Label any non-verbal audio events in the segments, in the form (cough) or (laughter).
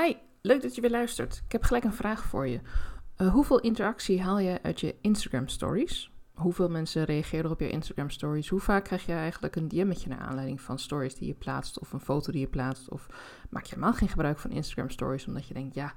Hi, leuk dat je weer luistert. Ik heb gelijk een vraag voor je. Uh, hoeveel interactie haal je uit je Instagram stories? Hoeveel mensen reageren op je Instagram stories? Hoe vaak krijg je eigenlijk een DM'tje naar aanleiding van stories die je plaatst of een foto die je plaatst? Of maak je helemaal geen gebruik van Instagram stories omdat je denkt, ja,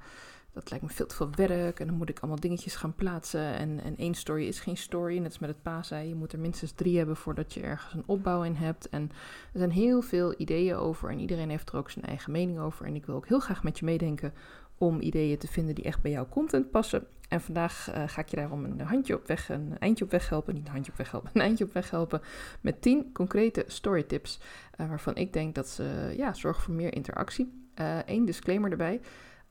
dat lijkt me veel te veel werk en dan moet ik allemaal dingetjes gaan plaatsen. En, en één story is geen story. Net als met het paasei, je moet er minstens drie hebben voordat je ergens een opbouw in hebt. En er zijn heel veel ideeën over en iedereen heeft er ook zijn eigen mening over. En ik wil ook heel graag met je meedenken om ideeën te vinden die echt bij jouw content passen. En vandaag uh, ga ik je daarom een handje op weg, een eindje op weg helpen. Niet een handje op weg helpen, (laughs) een eindje op weg helpen. Met 10 concrete storytips. Uh, waarvan ik denk dat ze ja, zorgen voor meer interactie. Eén uh, disclaimer erbij.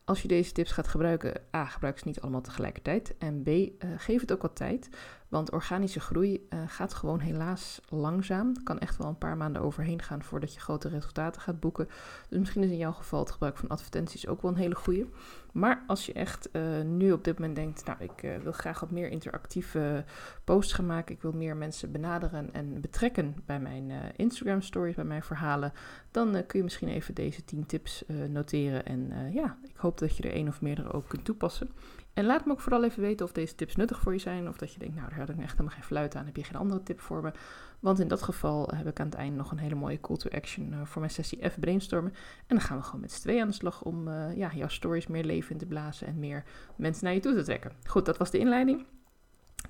Als je deze tips gaat gebruiken, A, gebruik ze niet allemaal tegelijkertijd. En B, uh, geef het ook wat tijd. Want organische groei uh, gaat gewoon helaas langzaam. Kan echt wel een paar maanden overheen gaan voordat je grote resultaten gaat boeken. Dus misschien is in jouw geval het gebruik van advertenties ook wel een hele goede. Maar als je echt uh, nu op dit moment denkt, nou ik uh, wil graag wat meer interactieve posts gaan maken. Ik wil meer mensen benaderen en betrekken bij mijn Instagram stories, bij mijn verhalen. Dan kun je misschien even deze 10 tips noteren. En ja, ik hoop dat je er één of meerdere ook kunt toepassen. En laat me ook vooral even weten of deze tips nuttig voor je zijn. Of dat je denkt, nou daar had ik echt helemaal geen fluit aan. Heb je geen andere tip voor me? Want in dat geval heb ik aan het einde nog een hele mooie call to action uh, voor mijn sessie F brainstormen. En dan gaan we gewoon met z'n tweeën aan de slag om uh, ja, jouw stories meer leven in te blazen en meer mensen naar je toe te trekken. Goed, dat was de inleiding.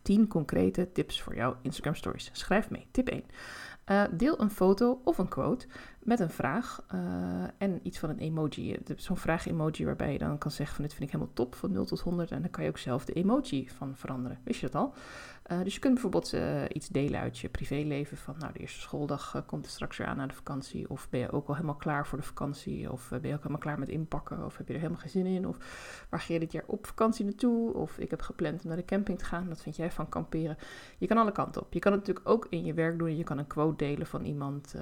10 concrete tips voor jouw Instagram stories. Schrijf mee. Tip 1. Uh, deel een foto of een quote met een vraag uh, en iets van een emoji. Zo'n vraag-emoji waarbij je dan kan zeggen van dit vind ik helemaal top van 0 tot 100 en dan kan je ook zelf de emoji van veranderen. Wist je dat al? Uh, dus je kunt bijvoorbeeld uh, iets delen uit je privéleven van nou de eerste schooldag uh, komt er straks weer aan naar de vakantie of ben je ook al helemaal klaar voor de vakantie of ben je ook helemaal klaar met inpakken of heb je er helemaal geen zin in of waar ga je dit jaar op vakantie naartoe of ik heb gepland om naar de camping te gaan, wat vind jij van kamperen? Je kan alle kanten op. Je kan het natuurlijk ook in je werk doen. Je kan een quote delen van iemand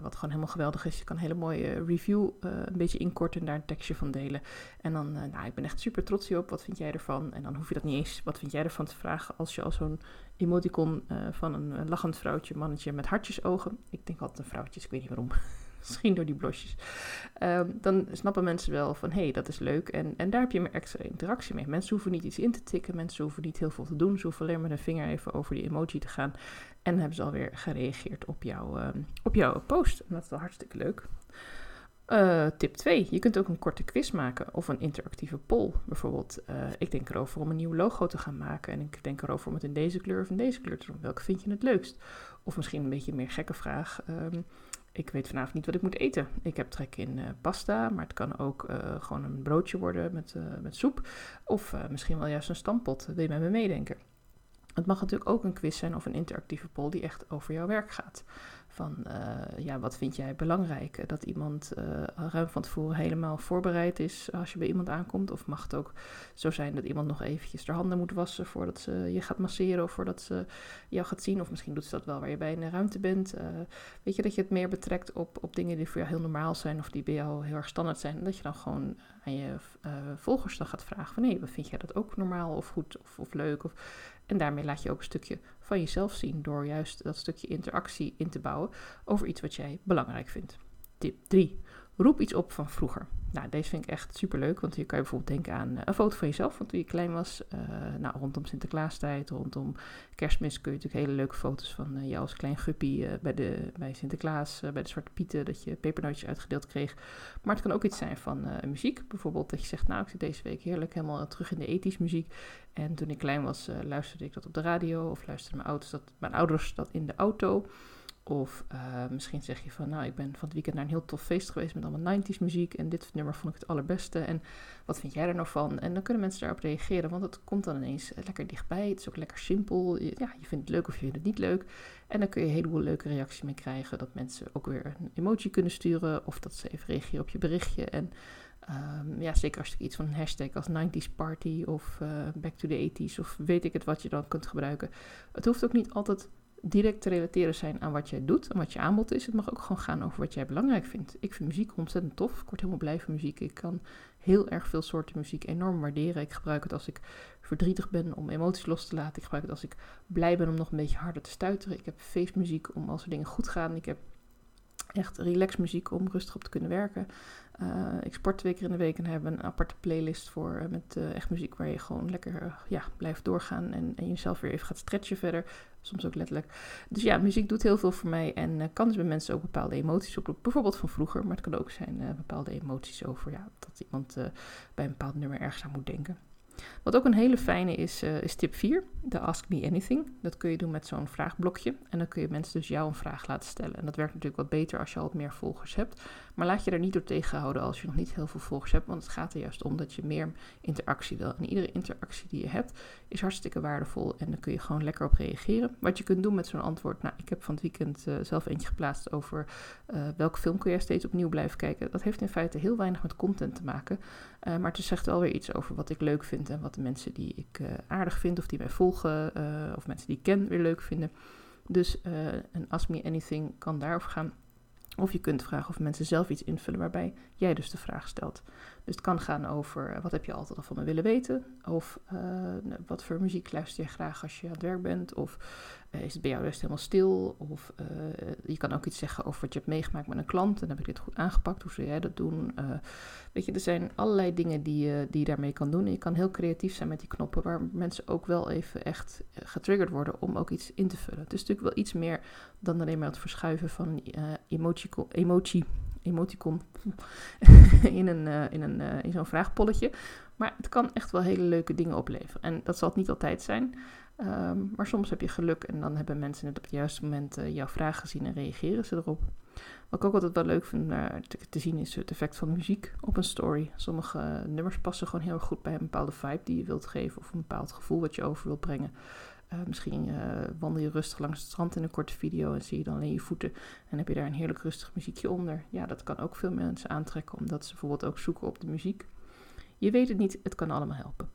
wat gewoon helemaal geweldig is. Je kan een hele mooie review een beetje inkorten en daar een tekstje van delen. En dan, nou ik ben echt super trots hierop, wat vind jij ervan? En dan hoef je dat niet eens, wat vind jij ervan te vragen als je al zo'n emoticon uh, van een, lachend vrouwtje, mannetje met hartjesogen. Ik denk altijd een vrouwtje, ik weet niet waarom. (laughs) Misschien door die blosjes. Um, dan snappen mensen wel van, hé, hey, dat is leuk. En, en daar heb je meer extra interactie mee. Mensen hoeven niet iets in te tikken. Mensen hoeven niet heel veel te doen. Ze hoeven alleen met een vinger even over die emoji te gaan. En hebben ze alweer gereageerd op, jou, uh, op jouw post. En dat is wel hartstikke leuk. Uh, tip 2. Je kunt ook een korte quiz maken of een interactieve poll. Bijvoorbeeld, uh, ik denk erover om een nieuw logo te gaan maken. En ik denk erover om het in deze kleur of in deze kleur te doen. Welke vind je het leukst? Of misschien een beetje een meer gekke vraag. Um, ik weet vanavond niet wat ik moet eten. Ik heb trek in uh, pasta, maar het kan ook gewoon een broodje worden met, met soep. Of misschien wel juist een stampot. Wil je met me meedenken? Het mag natuurlijk ook een quiz zijn of een interactieve poll die echt over jouw werk gaat. Van uh, ja, wat vind jij belangrijk? Dat iemand uh, ruim van tevoren helemaal voorbereid is als je bij iemand aankomt? Of mag het ook zo zijn dat iemand nog eventjes de handen moet wassen voordat ze je gaat masseren of voordat ze jou gaat zien? Of misschien doet ze dat wel waar je bij in de ruimte bent. Weet je dat je het meer betrekt op, op dingen die voor jou heel normaal zijn of die bij jou heel erg standaard zijn. En dat je dan gewoon aan je volgers dan gaat vragen van hé, wat vind jij dat ook normaal of goed of, of leuk? Of, en daarmee laat je ook een stukje van jezelf zien door juist dat stukje interactie in te bouwen over iets wat jij belangrijk vindt. Tip 3. Roep iets op van vroeger. Nou, deze vind ik echt super leuk, want hier kan je bijvoorbeeld denken aan een foto van jezelf van toen je klein was. Uh, nou, rondom Sinterklaastijd, rondom kerstmis kun je natuurlijk hele leuke foto's van uh, jou als klein guppy bij, de, bij Sinterklaas, bij de Zwarte Pieten, dat je pepernootjes uitgedeeld kreeg. Maar het kan ook iets zijn van muziek, bijvoorbeeld dat je zegt, nou, ik zit deze week heerlijk helemaal terug in de ethisch muziek. En toen ik klein was, luisterde ik dat op de radio of luisterde mijn dat, mijn ouders dat in de auto. Of uh, misschien zeg je van, nou, ik ben van het weekend naar een heel tof feest geweest met allemaal 90s muziek. En dit nummer vond ik het allerbeste. En wat vind jij er nou van? En dan kunnen mensen daarop reageren, want het komt dan ineens lekker dichtbij. Het is ook lekker simpel. Je, ja, je vindt het leuk of je vindt het niet leuk. En dan kun je een heleboel leuke reacties mee krijgen. Dat mensen ook weer een emoji kunnen sturen. Of dat ze even reageren op je berichtje. En um, ja, zeker als je iets van een hashtag als 90s party of uh, back to the 80s of weet ik het wat je dan kunt gebruiken. Het hoeft ook niet altijd direct te relateren zijn aan wat jij doet en wat je aanbod is. Het mag ook gewoon gaan over wat jij belangrijk vindt. Ik vind muziek ontzettend tof. Ik word helemaal blij van muziek. Ik kan heel erg veel soorten muziek enorm waarderen. Ik gebruik het als ik verdrietig ben om emoties los te laten. Ik gebruik het als ik blij ben om nog een beetje harder te stuiteren. Ik heb feestmuziek om als er dingen goed gaan. Ik heb Echt relax muziek om rustig op te kunnen werken. Uh, ik sport twee keer in de week en heb een aparte playlist voor uh, met uh, echt muziek waar je gewoon lekker ja, blijft doorgaan en, en, jezelf weer even gaat stretchen verder. Soms ook letterlijk. Dus ja, muziek doet heel veel voor mij en kan dus bij mensen ook bepaalde emoties oproepen. Bijvoorbeeld van vroeger, maar het kan ook zijn bepaalde emoties over ja, dat iemand bij een bepaald nummer ergens aan moet denken. Wat ook een hele fijne is, uh, is tip 4, de Ask Me Anything. Dat kun je doen met zo'n vraagblokje. En dan kun je mensen dus jou een vraag laten stellen. En dat werkt natuurlijk wat beter als je al wat meer volgers hebt. Maar laat je er niet door tegenhouden als je nog niet heel veel volgers hebt. Want het gaat er juist om dat je meer interactie wil. En iedere interactie die je hebt is hartstikke waardevol. En dan kun je gewoon lekker op reageren. Wat je kunt doen met zo'n antwoord. Nou, ik heb van het weekend uh, zelf eentje geplaatst over uh, welke film kun jij steeds opnieuw blijven kijken. Dat heeft in feite heel weinig met content te maken. Uh, maar het zegt wel weer iets over wat ik leuk vind en wat de mensen die ik uh, aardig vind of die mij volgen uh, of mensen die ik ken weer leuk vinden. Dus een Ask Me Anything kan daarover gaan. Of je kunt vragen of mensen zelf iets invullen waarbij jij dus de vraag stelt. Dus het kan gaan over wat heb je altijd al van me willen weten? Of wat voor muziek luister je graag als je aan het werk bent? Of is het bij jou juist helemaal stil? Of je kan ook iets zeggen over wat je hebt meegemaakt met een klant. En heb ik dit goed aangepakt. Hoe zou jij dat doen? Weet je, er zijn allerlei dingen die, uh, die je daarmee kan doen. En je kan heel creatief zijn met die knoppen, waar mensen ook wel even echt getriggerd worden om ook iets in te vullen. Het is natuurlijk wel iets meer dan alleen maar het verschuiven van emoji, emoticon (laughs) in, een, in, een, in zo'n vraagpolletje. Maar het kan echt wel hele leuke dingen opleveren. En dat zal het niet altijd zijn. Um, maar soms heb je geluk en dan hebben mensen het op het juiste moment uh, jouw vraag gezien en reageren ze erop. Wat ik ook altijd wel leuk vind te, zien is het effect van muziek op een story. Sommige nummers passen gewoon heel erg goed bij een bepaalde vibe die je wilt geven of een bepaald gevoel wat je over wilt brengen. Misschien wandel je rustig langs het strand in een korte video en zie je dan alleen je voeten en heb je daar een heerlijk rustig muziekje onder. Ja, dat kan ook veel mensen aantrekken omdat ze bijvoorbeeld ook zoeken op de muziek. Je weet het niet, het kan allemaal helpen.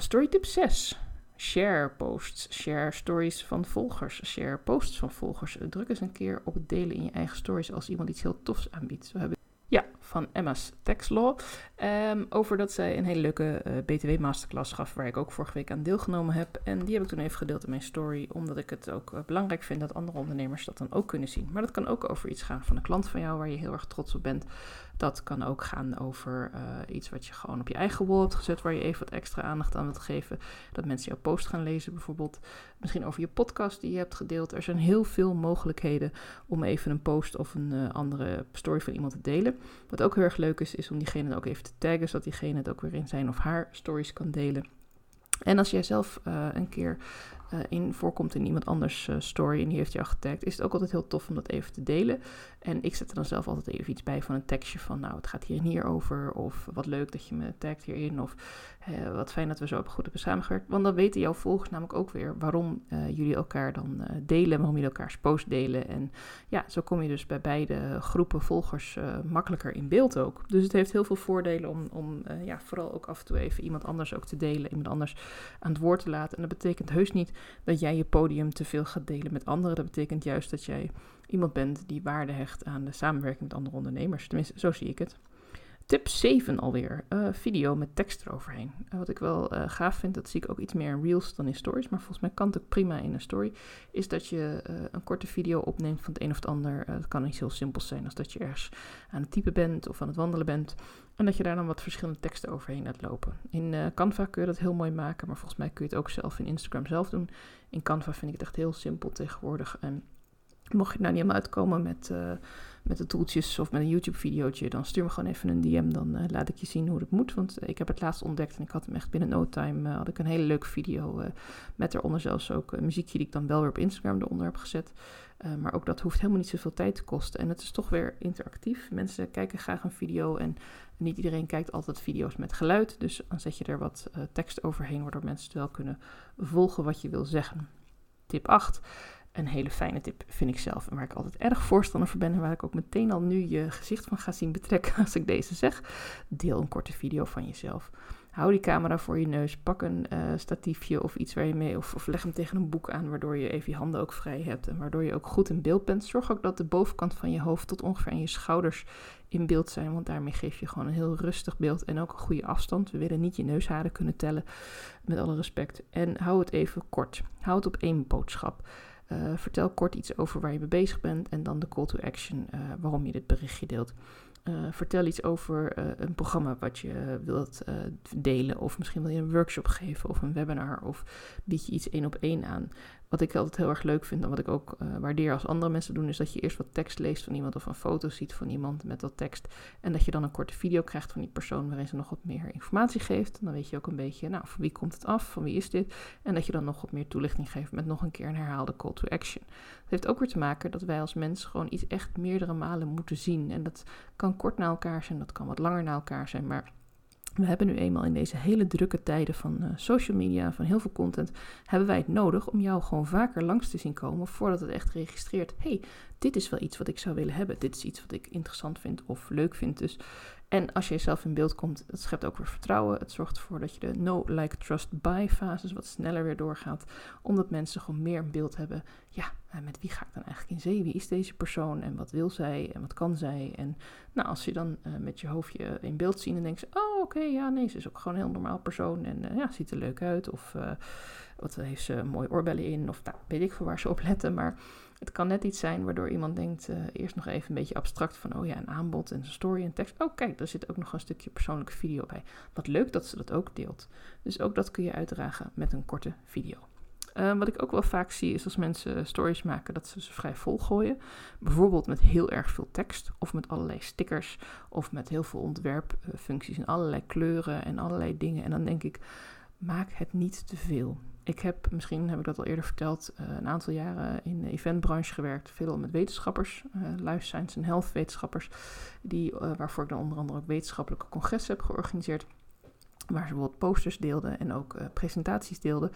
story tip 6 share posts, share stories van volgers, share posts van volgers. Druk eens een keer op het delen in je eigen stories als iemand iets heel tofs aanbiedt. We hebben ja, van Emma's Tax Law. Um, over dat zij een hele leuke uh, BTW masterclass gaf, waar ik ook vorige week aan deelgenomen heb. En die heb ik toen even gedeeld in mijn story, omdat ik het ook uh, belangrijk vind dat andere ondernemers dat dan ook kunnen zien. Maar dat kan ook over iets gaan van een klant van jou waar je heel erg trots op bent. Dat kan ook gaan over uh, iets wat je gewoon op je eigen wall hebt gezet, waar je even wat extra aandacht aan wilt geven. Dat mensen jouw post gaan lezen bijvoorbeeld. Misschien over je podcast die je hebt gedeeld. Er zijn heel veel mogelijkheden om even een post of een andere story van iemand te delen. Wat ook heel erg leuk is, is om diegene ook even te taggen, zodat diegene het ook weer in zijn of haar stories kan delen. En als jij zelf uh, een keer uh, in voorkomt in iemand anders uh, story en die heeft jou getagd, is het ook altijd heel tof om dat even te delen. En ik zet er dan zelf altijd even iets bij van een tekstje van, nou, het gaat hier en hier over, of wat leuk dat je me tagt hierin, of wat fijn dat we zo goed hebben samengewerkt. Want dan weten jouw volgers namelijk ook weer waarom jullie elkaar dan delen, waarom jullie elkaars post delen. En ja, zo kom je dus bij beide groepen volgers makkelijker in beeld ook. Dus het heeft heel veel voordelen om, om ja, vooral ook af en toe even iemand anders ook te delen, iemand anders aan het woord te laten. En dat betekent heus niet dat jij je podium te veel gaat delen met anderen. Dat betekent juist dat jij iemand bent die waarde hecht aan de samenwerking met andere ondernemers. Tenminste, zo zie ik het. Tip 7 alweer. Uh, video met tekst eroverheen. Uh, wat ik wel uh, gaaf vind, dat zie ik ook iets meer in reels dan in stories. Maar volgens mij kan het ook prima in een story. Is dat je een korte video opneemt van het een of het ander. Het kan iets heel simpels zijn als dat je ergens aan het typen bent of aan het wandelen bent. En dat je daar dan wat verschillende teksten overheen laat lopen. In Canva kun je dat heel mooi maken. Maar volgens mij kun je het ook zelf in Instagram zelf doen. In Canva vind ik het echt heel simpel tegenwoordig. En mocht je nou niet helemaal uitkomen met met de toeltjes of met een YouTube-videootje, dan stuur me gewoon even een DM. Dan uh, laat ik je zien hoe het moet. Want uh, ik heb het laatst ontdekt en ik had hem echt binnen no time. Uh, had ik een hele leuke video met eronder zelfs ook muziekje die ik dan wel weer op Instagram eronder heb gezet. maar ook dat hoeft helemaal niet zoveel tijd te kosten. En het is toch weer interactief. Mensen kijken graag een video en niet iedereen kijkt altijd video's met geluid. Dus dan zet je er wat tekst overheen, waardoor mensen het wel kunnen volgen wat je wil zeggen. Tip 8 een hele fijne tip, vind ik zelf. En waar ik altijd erg voorstander voor ben. En waar ik ook meteen al nu je gezicht van ga zien betrekken (laughs) als ik deze zeg. Deel een korte video van jezelf. Hou die camera voor je neus. Pak een uh, statiefje of iets waar je mee. Of, of, leg hem tegen een boek aan. Waardoor je even je handen ook vrij hebt. En waardoor je ook goed in beeld bent. Zorg ook dat de bovenkant van je hoofd tot ongeveer aan je schouders in beeld zijn. Want daarmee geef je gewoon een heel rustig beeld. En ook een goede afstand. We willen niet je neusharen kunnen tellen. Met alle respect. En hou het even kort. Hou het op één boodschap. Vertel kort iets over waar je mee bezig bent en dan de call to action waarom je dit berichtje deelt. vertel iets over een programma wat je wilt delen. Of misschien wil je een workshop geven of een webinar. Of bied je iets één op één aan. Wat ik altijd heel erg leuk vind en wat ik ook uh, waardeer als andere mensen doen, is dat je eerst wat tekst leest van iemand of een foto ziet van iemand met wat tekst. En dat je dan een korte video krijgt van die persoon waarin ze nog wat meer informatie geeft. Dan weet je ook een beetje, nou, van wie komt het af, van wie is dit? En dat je dan nog wat meer toelichting geeft met nog een keer een herhaalde call to action. Het heeft ook weer te maken dat wij als mens gewoon iets echt meerdere malen moeten zien. En dat kan kort na elkaar zijn, dat kan wat langer na elkaar zijn, maar we hebben nu eenmaal in deze hele drukke tijden van uh, social media, van heel veel content, hebben wij het nodig om jou gewoon vaker langs te zien komen voordat het echt registreert. hey, dit is wel iets wat ik zou willen hebben. Dit is iets wat ik interessant vind of leuk vind. Dus en als je zelf in beeld komt, het schept ook weer vertrouwen. Het zorgt ervoor dat je de no, like, trust, buy fases wat sneller weer doorgaat. Omdat mensen gewoon meer een beeld hebben. Ja, eh, met wie ga ik dan eigenlijk in zee? Wie is deze persoon? En wat wil zij? En wat kan zij? En nou, als je dan uh, met je hoofdje in beeld ziet en denkt, oh oké, ja nee, ze is ook gewoon een heel normaal persoon. En uh, ja, ziet er leuk uit. Of wat heeft ze mooie oorbellen in? Of nou, weet ik veel waar ze op letten. Maar het kan net iets zijn waardoor iemand denkt, eerst nog even een beetje abstract van, oh ja, een aanbod en een story en tekst. Oh kijk, daar zit ook nog een stukje persoonlijke video bij. Wat leuk dat ze dat ook deelt. Dus ook dat kun je uitdragen met een korte video. Uh, wat ik ook wel vaak zie is als mensen stories maken dat ze ze vrij vol gooien. Bijvoorbeeld met heel erg veel tekst of met allerlei stickers of met heel veel ontwerpfuncties en allerlei kleuren en allerlei dingen. En dan denk ik, maak het niet te veel. Ik heb, misschien heb ik dat al eerder verteld, uh, een aantal jaren in de eventbranche gewerkt. Veel met wetenschappers, uh, life science en health wetenschappers. Die, uh, waarvoor ik dan onder andere ook wetenschappelijke congressen heb georganiseerd. Waar ze bijvoorbeeld posters deelden en ook presentaties deelden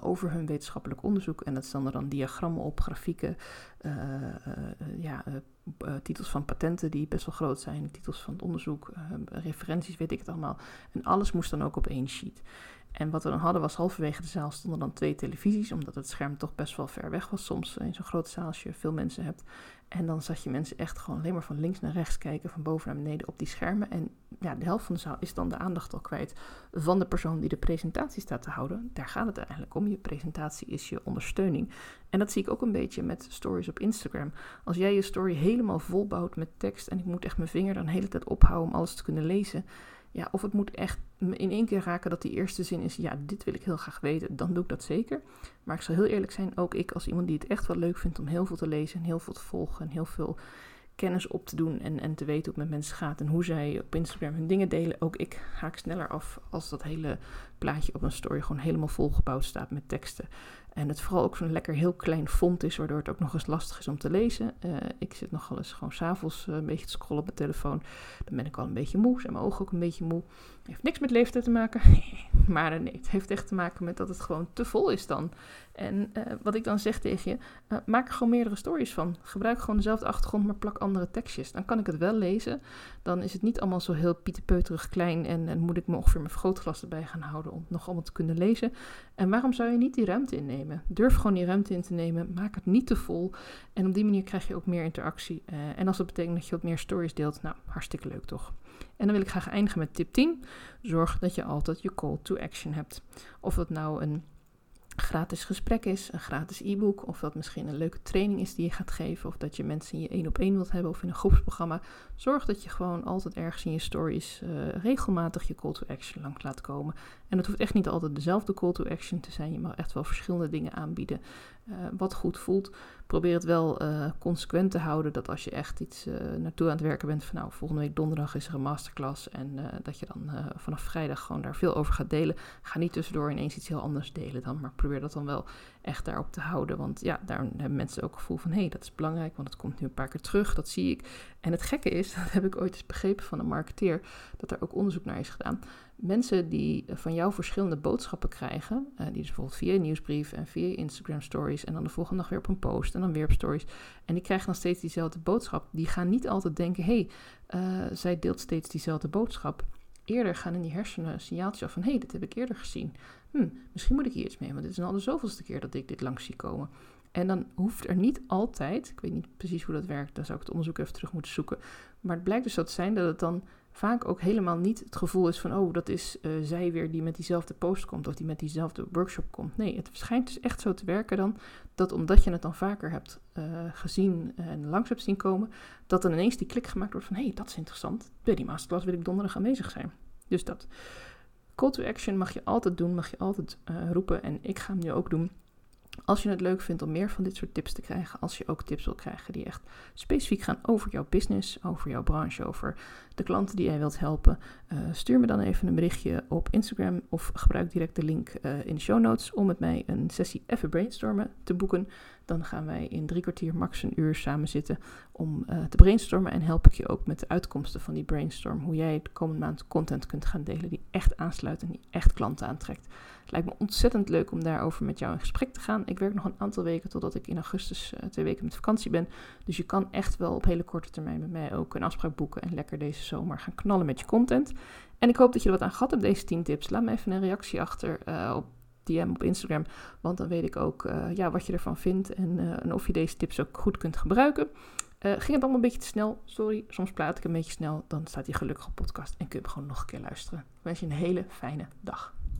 over hun wetenschappelijk onderzoek. En dat stonden dan diagrammen op, grafieken, ja, titels van patenten die best wel groot zijn, titels van het onderzoek, referenties, weet ik het allemaal. En alles moest dan ook op één sheet. En wat we dan hadden was halverwege de zaal stonden dan twee televisies, omdat het scherm toch best wel ver weg was soms in zo'n grote zaal als je veel mensen hebt. En dan zag je mensen echt gewoon alleen maar van links naar rechts kijken, van boven naar beneden op die schermen. En ja, de helft van de zaal is dan de aandacht al kwijt van de persoon die de presentatie staat te houden. Daar gaat het eigenlijk om. Je presentatie is je ondersteuning. En dat zie ik ook een beetje met stories op Instagram. Als jij je story helemaal volbouwt met tekst en ik moet echt mijn vinger dan de hele tijd ophouden om alles te kunnen lezen ja, of het moet echt in één keer raken dat die eerste zin is, ja, dit wil ik heel graag weten, dan doe ik dat zeker. Maar ik zal heel eerlijk zijn, ook ik als iemand die het echt wel leuk vindt om heel veel te lezen en heel veel te volgen en heel veel kennis op te doen en, en te weten hoe het met mensen gaat en hoe zij op Instagram hun dingen delen. Ook ik haak sneller af als dat hele plaatje op een story gewoon helemaal volgebouwd staat met teksten. En het vooral ook zo'n lekker heel klein font is, waardoor het ook nog eens lastig is om te lezen. Uh, ik zit nogal eens gewoon s'avonds uh, een beetje te scrollen op mijn telefoon. Dan ben ik al een beetje moe, zijn mijn ogen ook een beetje moe. Heeft niks met leeftijd te maken. (laughs) (laughs) maar nee, het heeft echt te maken met dat het gewoon te vol is dan. En uh, wat ik dan zeg tegen je, uh, maak er gewoon meerdere stories van. Gebruik gewoon dezelfde achtergrond, maar plak andere tekstjes. Dan kan ik het wel lezen. Dan is het niet allemaal zo heel pieterpeuterig klein en, en moet ik me ongeveer mijn vergrootglas erbij gaan houden om nog allemaal te kunnen lezen. En waarom zou je niet die ruimte innemen? Durf gewoon die ruimte in te nemen. Maak het niet te vol. En op die manier krijg je ook meer interactie. En als dat betekent dat je wat meer stories deelt, nou, hartstikke leuk toch? En dan wil ik graag eindigen met tip 10. Zorg dat je altijd je call to action hebt. Of dat nou een gratis gesprek is, een gratis e-book, of dat misschien een leuke training is die je gaat geven, of dat je mensen in je één op één wilt hebben of in een groepsprogramma. Zorg dat je gewoon altijd ergens in je stories uh, regelmatig je call to action langs laat komen. En het hoeft echt niet altijd dezelfde call to action te zijn. Je mag echt wel verschillende dingen aanbieden. Uh, wat goed voelt. Probeer het wel uh, consequent te houden. Dat als je echt iets uh, naartoe aan het werken bent. Van nou, volgende week donderdag is er een masterclass. En dat je dan vanaf vrijdag gewoon daar veel over gaat delen. Ga niet tussendoor ineens iets heel anders delen dan. Maar probeer dat dan wel echt daarop te houden. Want ja, daar hebben mensen ook het gevoel van... hé, hey, dat is belangrijk, want het komt nu een paar keer terug. Dat zie ik. En het gekke is, (laughs) dat heb ik ooit eens begrepen van een marketeer... dat er ook onderzoek naar is gedaan mensen die van jou verschillende boodschappen krijgen, uh, die dus bijvoorbeeld via nieuwsbrief en via Instagram stories en dan de volgende dag weer op een post en dan weer op stories, en die krijgen dan steeds diezelfde boodschap, die gaan niet altijd denken, hé, hey, uh, zij deelt steeds diezelfde boodschap. Eerder gaan in die hersenen een signaaltje af van, hé, hey, dit heb ik eerder gezien. Hm, misschien moet ik hier iets mee, want dit is al de zoveelste keer dat ik dit langs zie komen. En dan hoeft er niet altijd, ik weet niet precies hoe dat werkt, daar zou ik het onderzoek even terug moeten zoeken. Maar het blijkt dus te zijn dat het dan vaak ook helemaal niet het gevoel is van, oh, dat is uh, zij weer die met diezelfde post komt of die met diezelfde workshop komt. Nee, het schijnt dus echt zo te werken dan, dat omdat je het dan vaker hebt uh, gezien en langs hebt zien komen, dat dan ineens die klik gemaakt wordt van, hé, hey, dat is interessant. Bij die masterclass wil ik donderdag aanwezig zijn. Dus dat. Call to action mag je altijd doen, mag je altijd uh, roepen en ik ga hem nu ook doen. Als je het leuk vindt om meer van dit soort tips te krijgen, als je ook tips wil krijgen die echt specifiek gaan over jouw business, over jouw branche, over de klanten die jij wilt helpen, uh, stuur me dan even een berichtje op Instagram of gebruik direct de link uh, in de show notes om met mij een sessie even brainstormen te boeken. Dan gaan wij in drie kwartier, max een uur samen zitten om uh, te brainstormen en help ik je ook met de uitkomsten van die brainstorm, hoe jij de komende maand content kunt gaan delen die echt aansluit en die echt klanten aantrekt. Het lijkt me ontzettend leuk om daarover met jou in gesprek te gaan. Ik werk nog een aantal weken totdat ik in augustus uh, twee weken met vakantie ben. Dus je kan echt wel op hele korte termijn met mij ook een afspraak boeken en lekker deze zomer gaan knallen met je content. En ik hoop dat je er wat aan gehad hebt, deze 10 tips. Laat me even een reactie achter uh, op DM op Instagram. Want dan weet ik ook uh, ja, wat je ervan vindt en, uh, en, of je deze tips ook goed kunt gebruiken. Uh, ging het allemaal een beetje te snel? Sorry, soms praat ik een beetje snel. Dan staat hij gelukkig op podcast en kun je hem gewoon nog een keer luisteren. Ik wens je een hele fijne dag.